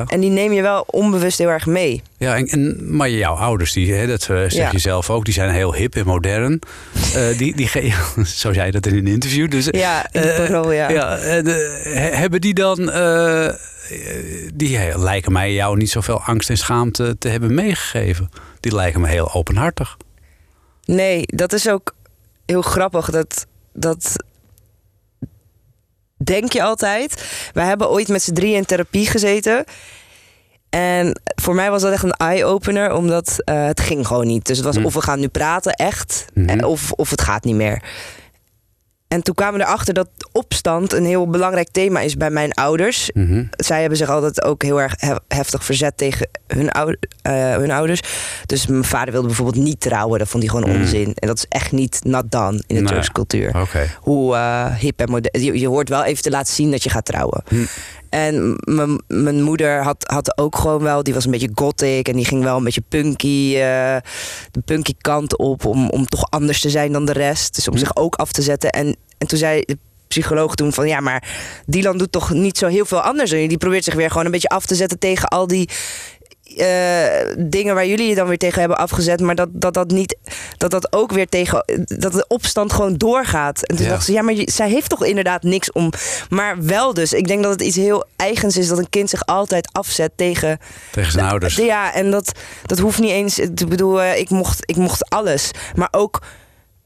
En die neem je wel onbewust heel erg mee. Ja en, en, maar jouw ouders, die, hè, dat eh, zeg Ja. je zelf ook, die zijn heel hip en modern. Eh, die, die, zo zei je dat in een interview. Dus, Ja, in bureau, ja. ja en, he- hebben die dan, die lijken mij jou niet zoveel angst en schaamte te hebben meegegeven. Die lijken me heel openhartig. Nee, dat is ook heel grappig. Dat, dat denk je altijd. Wij hebben ooit met z'n drieën in therapie gezeten. En voor mij was dat echt een eye-opener, omdat eh, het ging gewoon niet. Dus het was Hm. of we gaan nu praten, echt, Mhm. eh, of, of het gaat niet meer. En toen kwamen we erachter dat opstand een heel belangrijk thema is bij mijn ouders. Mhm. Zij hebben zich altijd ook heel erg he- heftig verzet tegen hun, oude- eh, hun ouders. Dus mijn vader wilde bijvoorbeeld niet trouwen. Dat vond hij gewoon Mm. onzin. En dat is echt niet not done in de. Turkse cultuur. Oké. Hoe hip en modern. Je, je hoort wel even te laten zien dat je gaat trouwen. Hm. En mijn moeder had, had ook gewoon wel, die was een beetje gothic en die ging wel een beetje punky, eh, de punky kant op om, om toch anders te zijn dan de rest. Dus om Hm. zich ook af te zetten. En, en toen zei de psycholoog toen van ja, maar Dylan doet toch niet zo heel veel anders je. Die probeert zich weer gewoon een beetje af te zetten tegen al die eh, dingen waar jullie je dan weer tegen hebben afgezet, maar dat dat, dat niet, dat dat ook weer tegen, dat de opstand gewoon doorgaat. En toen Ja. dacht ze, ja, maar zij heeft toch inderdaad niks om, maar wel dus. Ik denk dat het iets heel eigens is dat een kind zich altijd afzet tegen, Tegen zijn ouders. ja, en dat, dat hoeft niet eens, ik bedoel, eh, ik mocht, ik mocht alles, maar ook,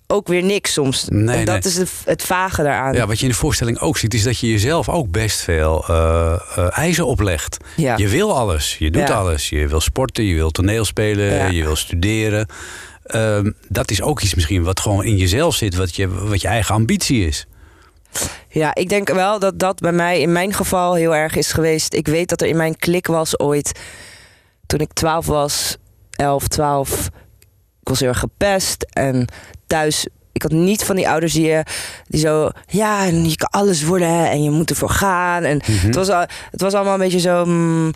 ook weer niks soms. Nee, en dat nee. is het, het vage daaraan. Ja, wat je in de voorstelling ook ziet, is dat je jezelf ook best veel eh, eh, eisen oplegt. Ja. Je wil alles, je doet Ja. alles. Je wil sporten, je wil toneelspelen, Ja. je wil studeren. Ehm, dat is ook iets misschien wat gewoon in jezelf zit, wat je, wat je eigen ambitie is. Ja, ik denk wel dat dat bij mij in mijn geval heel erg is geweest. Ik weet dat er in mijn klik was ooit, toen ik 12 was, 11, 12. Ik was heel erg gepest en thuis. Ik had niet van die ouders die, die zo, ja, en je kan alles worden hè, en je moet ervoor gaan. En Mhm. het, was al, het was allemaal een beetje zo. mm,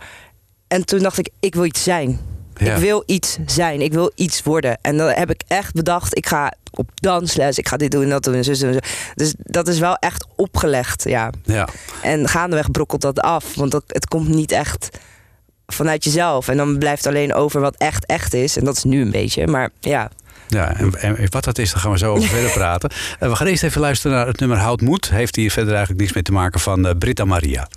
en toen dacht ik, ik wil iets zijn. Ja. Ik wil iets zijn. Ik wil iets worden. En dan heb ik echt bedacht, ik ga op dansles. Ik ga dit doen en dat doen en zo doen. en zo. Dus dat is wel echt opgelegd, ja. Ja. En gaandeweg brokkelt dat af. Want dat, het komt niet echt vanuit jezelf. En dan blijft alleen over wat echt echt is. En dat is nu een beetje. Maar ja, ja, en, wat dat is, daar gaan we zo over verder praten. Uh, we gaan eerst even luisteren naar het nummer Houd Moed. Heeft hier verder eigenlijk niets mee te maken van eh, Britta Maria.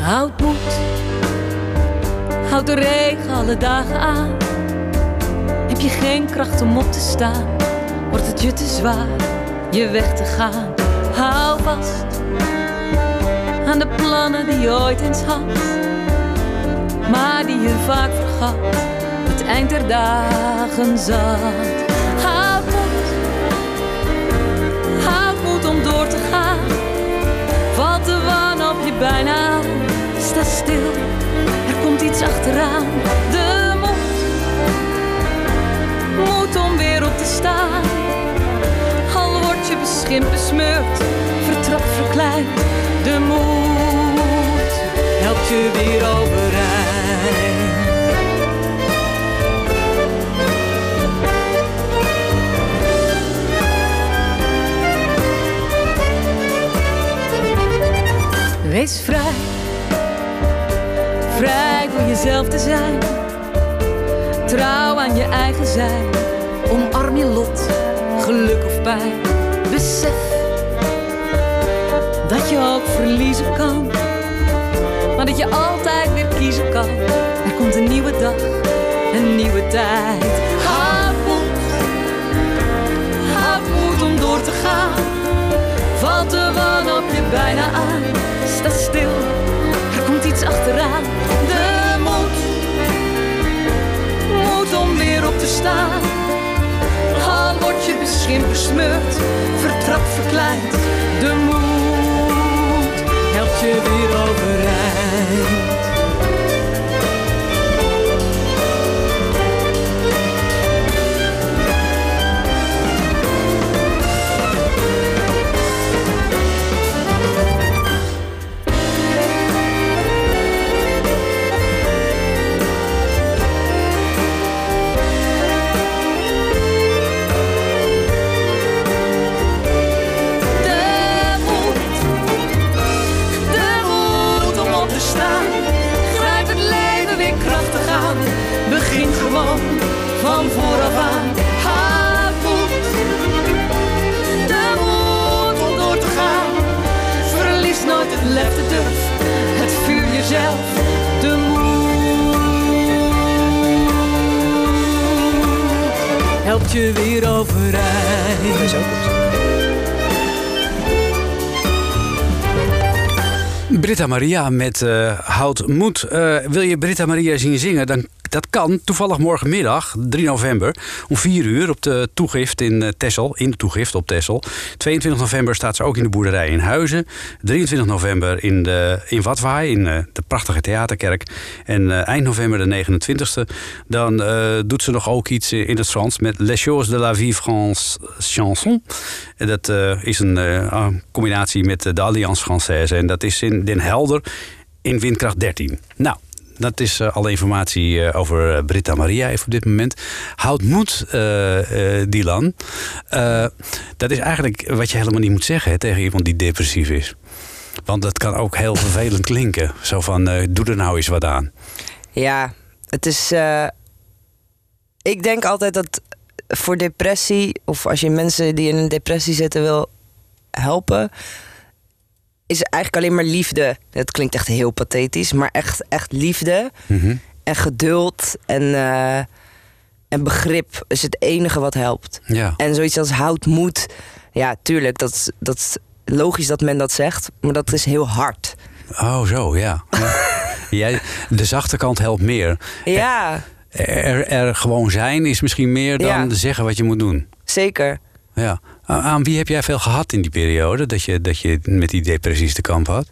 Houd moed, houd de regen alle dagen aan. Heb je geen kracht om op te staan? Wordt het je te zwaar je weg te gaan. Hou vast aan de plannen die je ooit eens had, maar die je vaak vergat. Het eind der dagen zat. Houd moed, houd moed om door te gaan. Valt de wanhoop je bijna aan, sta stil, er komt iets achteraan. De moed, moed om weer op te staan. Beschimpt, besmeurd, vertrapt, verkleind. De moed helpt je weer overeind. Wees vrij, vrij door jezelf te zijn. Trouw aan je eigen zijn, omarm je lot, geluk of pijn. Besef dat je ook verliezen kan, maar dat je altijd weer kiezen kan. Er komt een nieuwe dag, een nieuwe tijd. Houd moed, houd moed om door te gaan. Valt de wanhoop je bijna aan, sta stil, er komt iets achteraan. De moed, moed om weer op te staan. Beschimpt, besmeurd, vertrapt, verkleind. De moed helpt je weer overeind. Britta Maria met eh Houd Moed. Eh, wil je Britta Maria zien zingen? Dan, dat kan toevallig morgenmiddag, 3 november, om 4 uur op de toegift in uh, Tessel. In de toegift op Tessel. 22 november staat ze ook in de boerderij in Huizen. 23 november in, de, in Watwaai, in eh, de prachtige theaterkerk. En eh, eind november, de 29e, dan eh, doet ze nog ook iets in het Frans met Les Choses de la Vie France Chanson. En dat eh, is een eh, combinatie met eh, de Alliance Française. En dat is in Den Helder in windkracht 13. Nou, dat is eh, alle informatie eh, over eh, Britta Maria even op dit moment. Houd moed, Dylan. Dat is eigenlijk wat je helemaal niet moet zeggen tegen iemand die depressief is. Want dat kan ook heel vervelend klinken. Zo van, doe er nou eens wat aan. Ja, het is. ik denk altijd dat voor depressie, of als je mensen die in een depressie zitten wil helpen, is eigenlijk alleen maar liefde. Het klinkt echt heel pathetisch, maar echt, echt liefde en geduld en, eh, en begrip is het enige wat helpt. Ja. En zoiets als houd moed, ja, tuurlijk, dat, is- dat is logisch dat men dat zegt, maar dat is heel hard. Oh, zo, ja. ja. Jij, de zachte kant helpt meer. Ja, Er, er gewoon zijn is misschien meer dan Ja. zeggen wat je moet doen. zeker. Ja. Aan wie heb jij veel gehad in die periode? Dat je, dat je met die depressies te kamp had?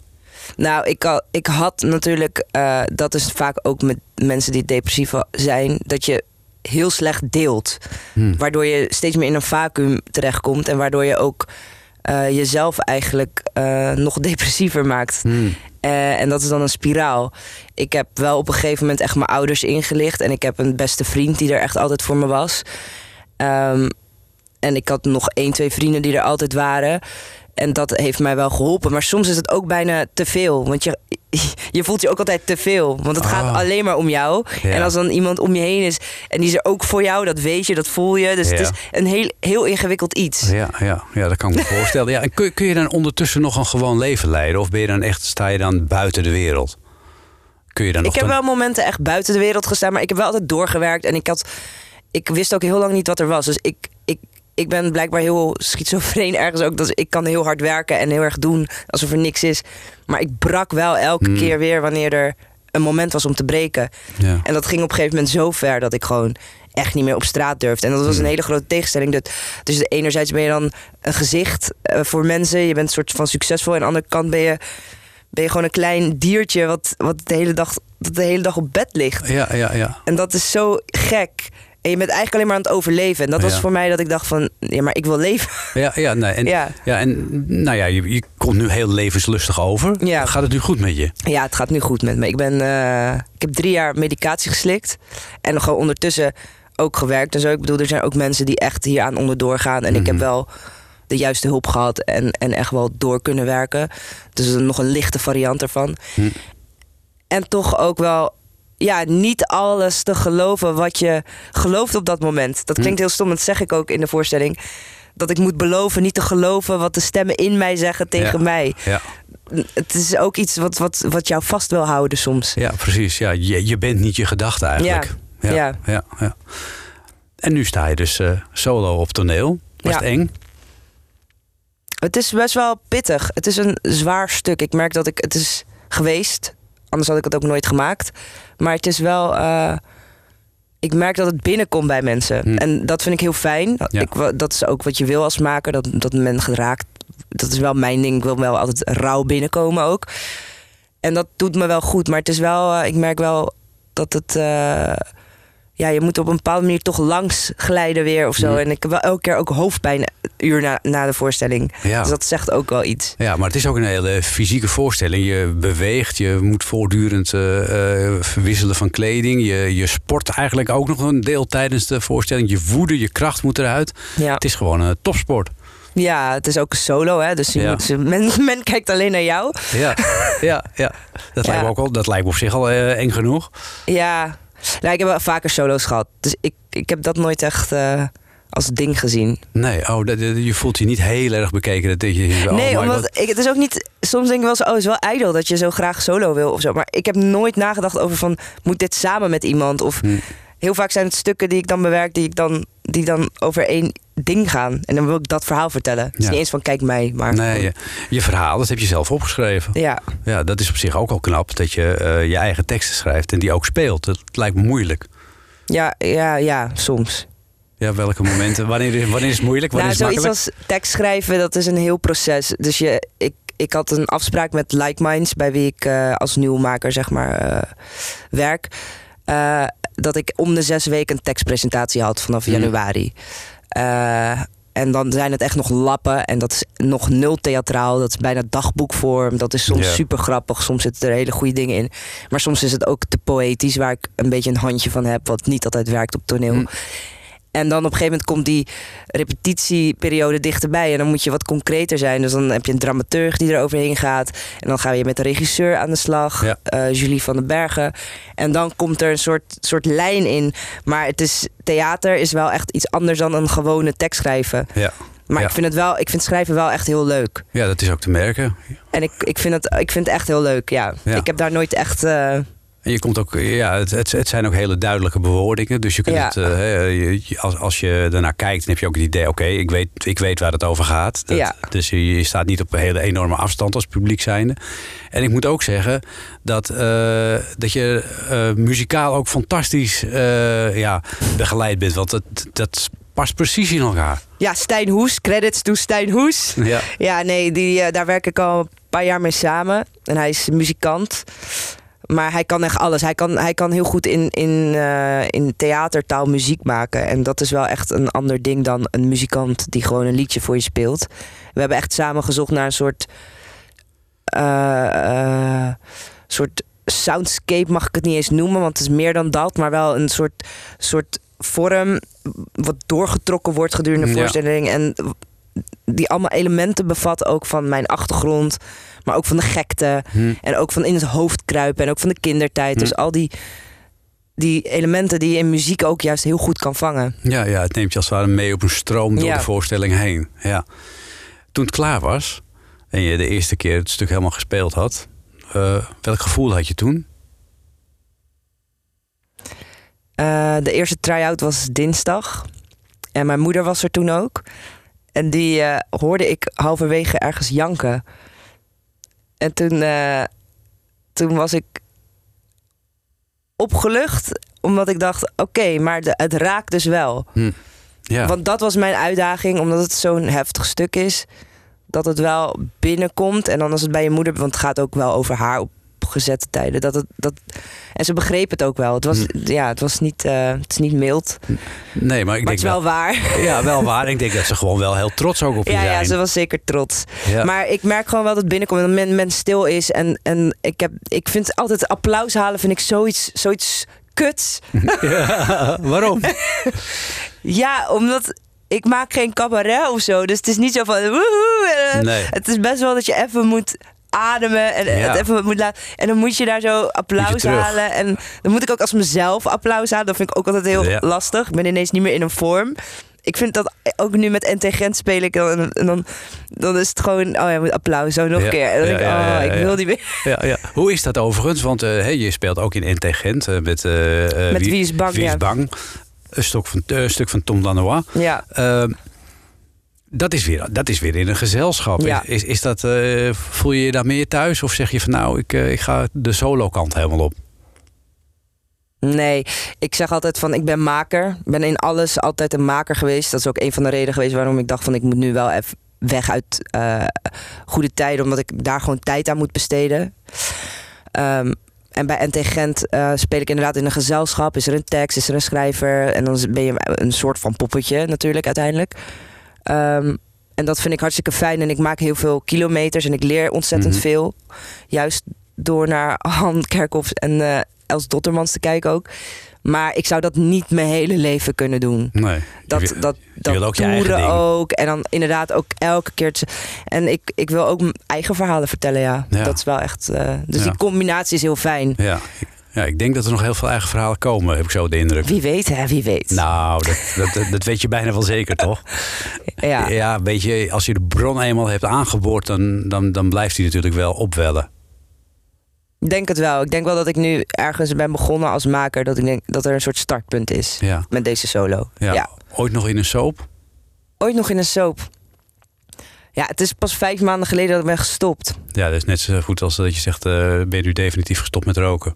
Nou, ik had, ik had natuurlijk, eh, dat is vaak ook met mensen die depressief zijn, dat je heel slecht deelt. Hmm. Waardoor je steeds meer in een vacuüm terechtkomt en waardoor je ook eh, jezelf eigenlijk eh, nog depressiever maakt. Hmm. En dat is dan een spiraal. Ik heb wel op een gegeven moment echt mijn ouders ingelicht. En ik heb een beste vriend die er echt altijd voor me was. Ehm, en ik had nog één, twee vrienden die er altijd waren. En dat heeft mij wel geholpen. Maar soms is het ook bijna te veel. Want je, je voelt je ook altijd te veel. Want het Ah. gaat alleen maar om jou. Ja. En als dan iemand om je heen is en die is er ook voor jou, dat weet je, dat voel je. Dus het is een heel, heel ingewikkeld iets. Ja, ja, ja, dat kan ik me voorstellen. Ja, en kun, kun je dan ondertussen nog een gewoon leven leiden? Of ben je dan echt, sta je dan buiten de wereld? kun je dan nog... Ik heb dan- wel momenten echt buiten de wereld gestaan, maar ik heb wel altijd doorgewerkt. En ik, had, ik wist ook heel lang niet wat er was. Dus ik, ik, ben blijkbaar heel schizofreen ergens ook. Dat ik kan heel hard werken en heel erg doen alsof er niks is. Maar ik brak wel elke Hmm. keer weer wanneer er een moment was om te breken. Ja. En dat ging op een gegeven moment zo ver dat ik gewoon echt niet meer op straat durfde. En dat was een Hmm. hele grote tegenstelling. Dat, dus enerzijds ben je dan een gezicht eh, voor mensen. Je bent een soort van succesvol. En aan de andere kant ben je, ben je gewoon een klein diertje... wat, wat de, hele dag, dat de hele dag op bed ligt. Ja, ja, ja. En dat is zo gek. En je bent eigenlijk alleen maar aan het overleven. En dat was Ja. voor mij dat ik dacht van... ja, maar ik wil leven. Ja, ja, nee, en, ja. Ja. en nou ja, je, je komt nu heel levenslustig over. Ja. Gaat het nu goed met je? Ja, het gaat nu goed met me. Ik, ben, eh, ik heb drie jaar medicatie geslikt. En nog gewoon ondertussen ook gewerkt en zo. Ik bedoel, er zijn ook mensen die echt hier aan onderdoor gaan. En ik heb Mhm. wel de juiste hulp gehad en, en echt wel door kunnen werken. Dus nog een lichte variant ervan. Hm. En toch ook wel ja, niet alles te geloven wat je gelooft op dat moment. Dat klinkt heel stom, dat zeg ik ook in de voorstelling. Dat ik moet beloven niet te geloven wat de stemmen in mij zeggen tegen Ja. mij. Ja, Het is ook iets wat, wat, wat jou vast wil houden soms. ja precies. Ja, je, je bent niet je gedachte eigenlijk. Ja. Ja, Ja. En nu sta je dus eh, solo op toneel. Was Ja. het eng? Het is best wel pittig. Het is een zwaar stuk. Ik merk dat ik. Het is geweest. Anders had ik het ook nooit gemaakt. Maar het is wel. eh, ik merk dat het binnenkomt bij mensen. Hm. En dat vind ik heel fijn. Ja. Ik, dat is ook wat je wil als maker. Dat, dat men geraakt. Dat is wel mijn ding. Ik wil wel altijd rauw binnenkomen ook. En dat doet me wel goed. Maar het is wel. eh, ik merk wel dat het. eh, ja, je moet op een bepaalde manier toch langs glijden weer of zo. Hm. En ik heb wel elke keer ook hoofdpijn een uur na, na de voorstelling. Ja. Dus dat zegt ook wel iets. Ja, maar het is ook een hele fysieke voorstelling. Je beweegt, je moet voortdurend eh, eh, verwisselen van kleding. Je, je sport eigenlijk ook nog een deel tijdens de voorstelling. Je woede, je kracht moet eruit. Ja, Het is gewoon een topsport. ja het is ook een solo, hè? Dus je Ja. moet, men, men kijkt alleen naar jou. Ja, ja, ja. Dat, Ja. Lijkt me ook al, dat lijkt me op zich al eh, eng genoeg. Ja, nou, ik heb wel vaker solo's gehad. Dus ik, ik heb dat nooit echt eh, als ding gezien. Nee, oh, dat, je voelt je niet heel erg bekeken. Dat je, oh nee, omdat ik, het is ook niet. Soms denk ik wel zo, oh, het is wel ijdel dat je zo graag solo wil of zo. Maar ik heb nooit nagedacht over van, moet dit samen met iemand? Of Hm. Heel vaak zijn het stukken die ik dan bewerk, die ik dan, die dan over één ding gaan. En dan wil ik dat verhaal vertellen. Het is Ja. niet eens van, kijk mij, maar. Nee, je, je verhaal, dat heb je zelf opgeschreven. Ja, Ja, dat is op zich ook al knap. Dat je eh, je eigen teksten schrijft en die ook speelt. Dat lijkt me moeilijk. ja, ja, ja, soms. Ja, welke momenten? Wanneer, is- wanneer is het moeilijk? Wanneer nou, is het zoiets als tekst schrijven, dat is een heel proces. Dus je, ik, ik had een afspraak met Like Minds, bij wie ik eh, als nieuwmaker zeg maar eh, werk. Dat ik om de zes weken een tekstpresentatie had vanaf Mhm. januari. Eh, en dan zijn het echt nog lappen. En dat is nog nul theatraal. Dat is bijna dagboekvorm. Dat is soms Ja. super grappig. Soms zitten er hele goede dingen in. Maar soms is het ook te poëtisch, waar ik een beetje een handje van heb. Wat niet altijd werkt op toneel. Hm. En dan op een gegeven moment komt die repetitieperiode dichterbij. En dan moet je wat concreter zijn. Dus dan heb je een dramaturg die er overheen gaat. En dan ga je met de regisseur aan de slag. Ja. eh, Julie van den Bergen. En dan komt er een soort, soort lijn in. Maar het is, theater is wel echt iets anders dan een gewone tekst schrijven. Ja. Maar Ja. ik vind het wel, ik vind schrijven wel echt heel leuk. ja, dat is ook te merken. En ik, ik, vind, het, ik vind het echt heel leuk, ja. Ja. Ik heb daar nooit echt... eh, En je komt ook, ja, het, het, het zijn ook hele duidelijke bewoordingen. Dus je kunt Ja. het, eh, als, als je daarnaar kijkt, dan heb je ook het idee: oké, ik, weet, ik weet waar het over gaat. Dat, Ja. Dus je, je staat niet op een hele enorme afstand als publiek zijnde. En ik moet ook zeggen dat, eh, dat je eh, muzikaal ook fantastisch ja, begeleid bent. Want dat, dat past precies in elkaar. ja, Stijn Hoes, credits to Stijn Hoes. Ja. Ja, nee, die, daar werk ik al een paar jaar mee samen. En hij is muzikant. Maar hij kan echt alles. Hij kan, hij kan heel goed in, in, eh, in theatertaal muziek maken. En dat is wel echt een ander ding dan een muzikant die gewoon een liedje voor je speelt. We hebben echt samen gezocht naar een soort. eh, eh, soort soundscape mag ik het niet eens noemen, want het is meer dan dat. Maar wel een soort, soort vorm wat doorgetrokken wordt gedurende de Ja. voorstelling. En die allemaal elementen bevat ook van mijn achtergrond. Maar ook van de gekte. Hm. En ook van in het hoofd kruipen. En ook van de kindertijd. Hm. Dus al die, die elementen die je in muziek ook juist heel goed kan vangen. Ja, ja, het neemt je als het ware mee op een stroom door Ja. de voorstelling heen. Ja. Toen het klaar was en je de eerste keer het stuk helemaal gespeeld had, eh, welk gevoel had je toen? Eh, de eerste try-out was dinsdag. En mijn moeder was er toen ook. En die eh, hoorde ik halverwege ergens janken. En toen, eh, toen was ik opgelucht. Omdat ik dacht, oké, maar de, het raakt dus wel. Hm. Ja. Want dat was mijn uitdaging, omdat het zo'n heftig stuk is. Dat het wel binnenkomt. En dan als het bij je moeder, want het gaat ook wel over haar op gezette tijden. Dat het, dat, en ze begreep het ook wel. Het was, ja, het was niet, eh, het is niet mild. Nee, maar ik Maar denk het is wel waar. Ja, wel waar. Ik denk dat ze gewoon wel heel trots ook op je Ja, zijn. ja, ze was zeker trots. Ja. Maar ik merk gewoon wel dat binnenkomt en dat men, men stil is. En, en ik, heb, ik vind altijd applaus halen vind ik zoiets, zoiets kuts. Ja, waarom? Ja, omdat ik maak geen cabaret of zo. Dus het is niet zo van woehoe. eh, Nee. Het is best wel dat je even moet ademen en Ja. het even moet laten. En dan moet je daar zo applaus halen. En dan moet ik ook als mezelf applaus halen. Dat vind ik ook altijd heel Ja. lastig. Ik ben ineens niet meer in een vorm. Ik vind dat ook nu met Integent speel ik dan, en dan, dan is het gewoon, oh ja, moet applaus, zo nog Ja, een keer. En dan ja, denk ik, ja, oh, ja, ik ja. wil die weer. Ja, ja. Hoe is dat overigens? Want eh, hey, je speelt ook in Integent eh, met, eh, eh, Met Wie is Bang, Wie is ja. Bang. Een, stuk van, een stuk van Tom Lanois. Ja. Dat, is weer, dat is weer in een gezelschap. Ja. Is, is, dat, eh, voel je je daar meer thuis? Of zeg je van nou, ik, eh, ik ga de solo kant helemaal op? Nee, ik zeg altijd van ik ben maker. Ik ben in alles altijd een maker geweest. Dat is ook een van de redenen geweest waarom ik dacht van ik moet nu wel even weg uit eh, goede tijden. Omdat ik daar gewoon tijd aan moet besteden. Ehm, en bij NT Gent speel ik inderdaad in een gezelschap. Is er een tekst, is er een schrijver. En dan ben je een soort van poppetje natuurlijk uiteindelijk. Ehm, en dat vind ik hartstikke fijn. En ik maak heel veel kilometers en ik leer ontzettend Mhm. veel. Juist door naar Han Kerkhoffs en eh, Els Dottermans te kijken ook. Maar ik zou dat niet mijn hele leven kunnen doen. Nee. Dat, wil- dat, dat ook toeren ook. En dan inderdaad ook elke keer. En ik, ik wil ook mijn eigen verhalen vertellen, ja. Ja. Dat is wel echt... eh, dus Ja. die combinatie is heel fijn. Ja. Ja, ik denk dat er nog heel veel eigen verhalen komen, heb ik zo de indruk. Wie weet, hè? Wie weet. Nou, dat, dat, dat, weet je bijna wel zeker, toch? ja. Ja, weet je, als je de bron eenmaal hebt aangeboord, dan, dan, dan blijft die natuurlijk wel opwellen. Ik denk het wel. Ik denk wel dat ik nu ergens ben begonnen als maker. Dat ik denk dat er een soort startpunt is Ja. met deze solo. Ja. ja. Ooit nog in een soap? Ooit nog in een soap. Ja, het is pas vijf maanden geleden dat ik ben gestopt. Ja, dat is net zo goed als dat je zegt, eh, ben je nu definitief gestopt met roken?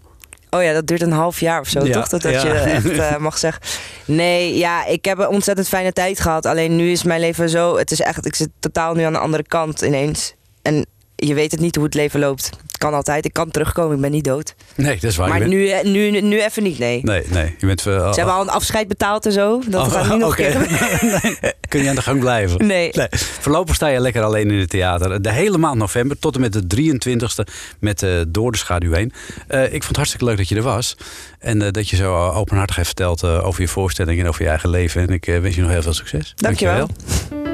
Oh ja, dat duurt een half jaar of zo, Ja, toch? Dat, dat ja. je echt eh, mag zeggen. Nee, ja, ik heb een ontzettend fijne tijd gehad. Alleen nu is mijn leven zo... Het is echt, ik zit totaal nu aan de andere kant ineens. En je weet het niet hoe het leven loopt. Kan altijd, ik kan terugkomen, ik ben niet dood. Nee, dat is waar. maar bent- nu, eh, nu, nu even niet, nee. Nee, nee. Je bent, uh, Ze hebben al een afscheid betaald en zo. Dat Oh, gaat niet nog gebeuren. Kun je aan de gang blijven? Nee. Voorlopig sta je lekker alleen in het theater. De hele maand november tot en met de 23e met eh, Door de Schaduw heen. Eh, ik vond het hartstikke leuk dat je er was. En eh, dat je zo eh, openhartig hebt verteld eh, over je voorstelling en over je eigen leven. En ik eh, wens je nog heel veel succes. Dankjewel. Het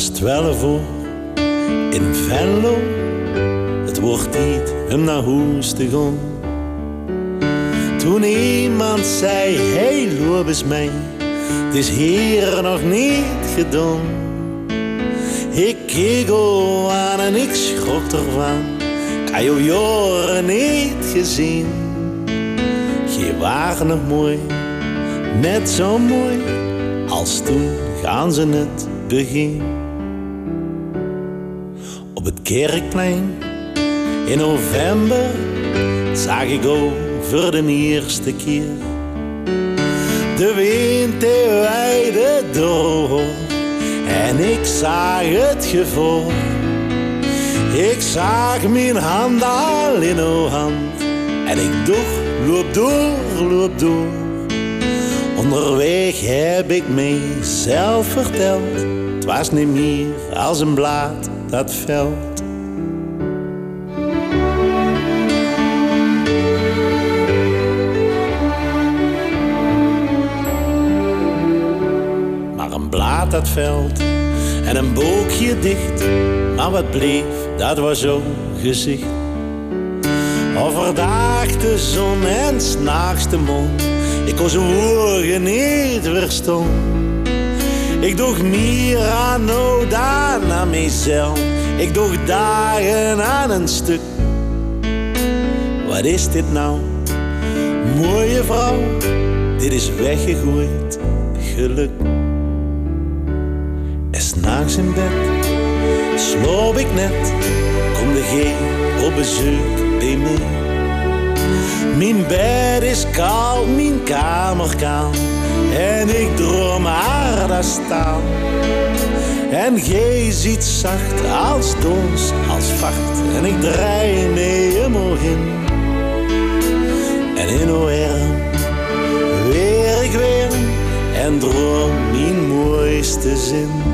was twaalf uur in Venlo. Het wordt tijd om naar huis te gaan. Toen iemand zei, hey loop eens mee. Het is hier nog niet gedaan. Ik keek al aan en ik schrok ervan. Ik had jou jaren niet gezien. Je waren nog mooi, net zo mooi als toen gaan ze het begin. Op het kerkplein. In november zag ik over de eerste keer de wind die weide door. En ik zag het gevoel. Ik zag mijn hand al in uw hand. En ik dacht, loop door, loop door. Onderweg heb ik mezelf verteld, het was niet meer als een blad dat veld. Maar een blad dat veld en een boekje dicht, maar wat bleef, dat was zo'n gezicht. Overdag de zon en s'nachts de mond, ik kon zijn woorden niet verstaan. Ik doe meer aan mezelf. Ik doe dagen aan een stuk. Wat is dit nou? Mooie vrouw, dit is weggegooid geluk. En s'nachts in bed sloop ik net, kom de G op bezoek bij mij. Mijn bed is koud, mijn kamer kaal. En ik droom haar daar staan. En gij ziet zacht als dons, als vacht. En ik draai me helemaal in. En in arm weer ik weer. En droom mijn mooiste zin.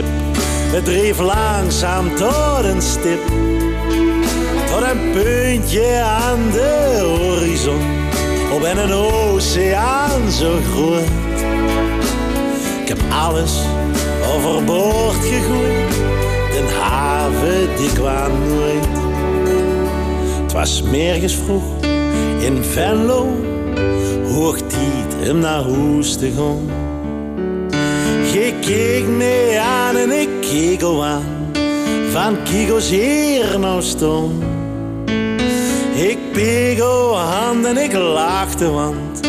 Het dreef langzaam tot een stip. Tot een puntje aan de horizon. Op en een oceaan zo groot. Ik heb alles overboord gegooid. Den haven die kwam nooit. Het was mergens vroeg in Venlo, hoog tijd hem naar huis te gaan. Je keek me aan en ik keek al aan, van Kigo's hier nou staan. Ik peeg hand en ik lachte, want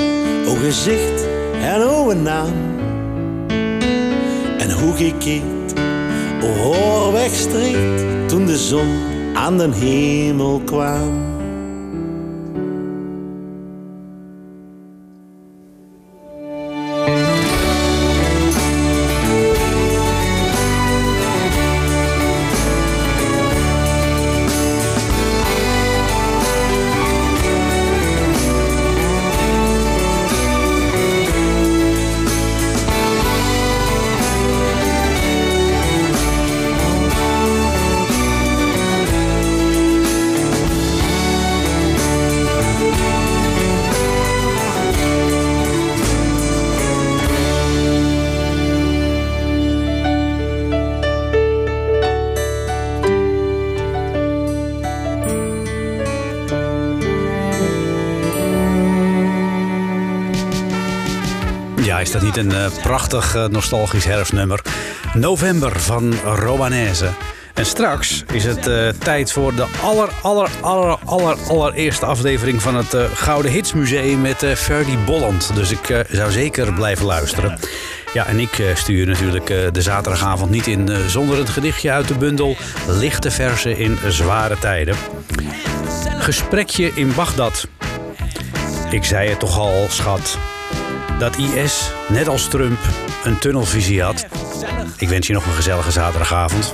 o gezicht en o naam. En hoe gekeken, o hoor wegstreekt toen de zon aan den hemel kwam. Prachtig eh, nostalgisch herfstnummer? November van Romanaise. En straks is het eh, tijd voor de aller, aller, aller, aller, allereerste aflevering van het eh, Gouden Hits Museum met eh Ferdy Bolland. Dus ik zou zeker blijven luisteren. Ja, en ik stuur natuurlijk de zaterdagavond niet in zonder het gedichtje uit de bundel Lichte Versen in Zware Tijden. Gesprekje in Bagdad. Ik zei het toch al, schat. Dat IS, net als Trump, een tunnelvisie had. Ik wens je nog een gezellige zaterdagavond.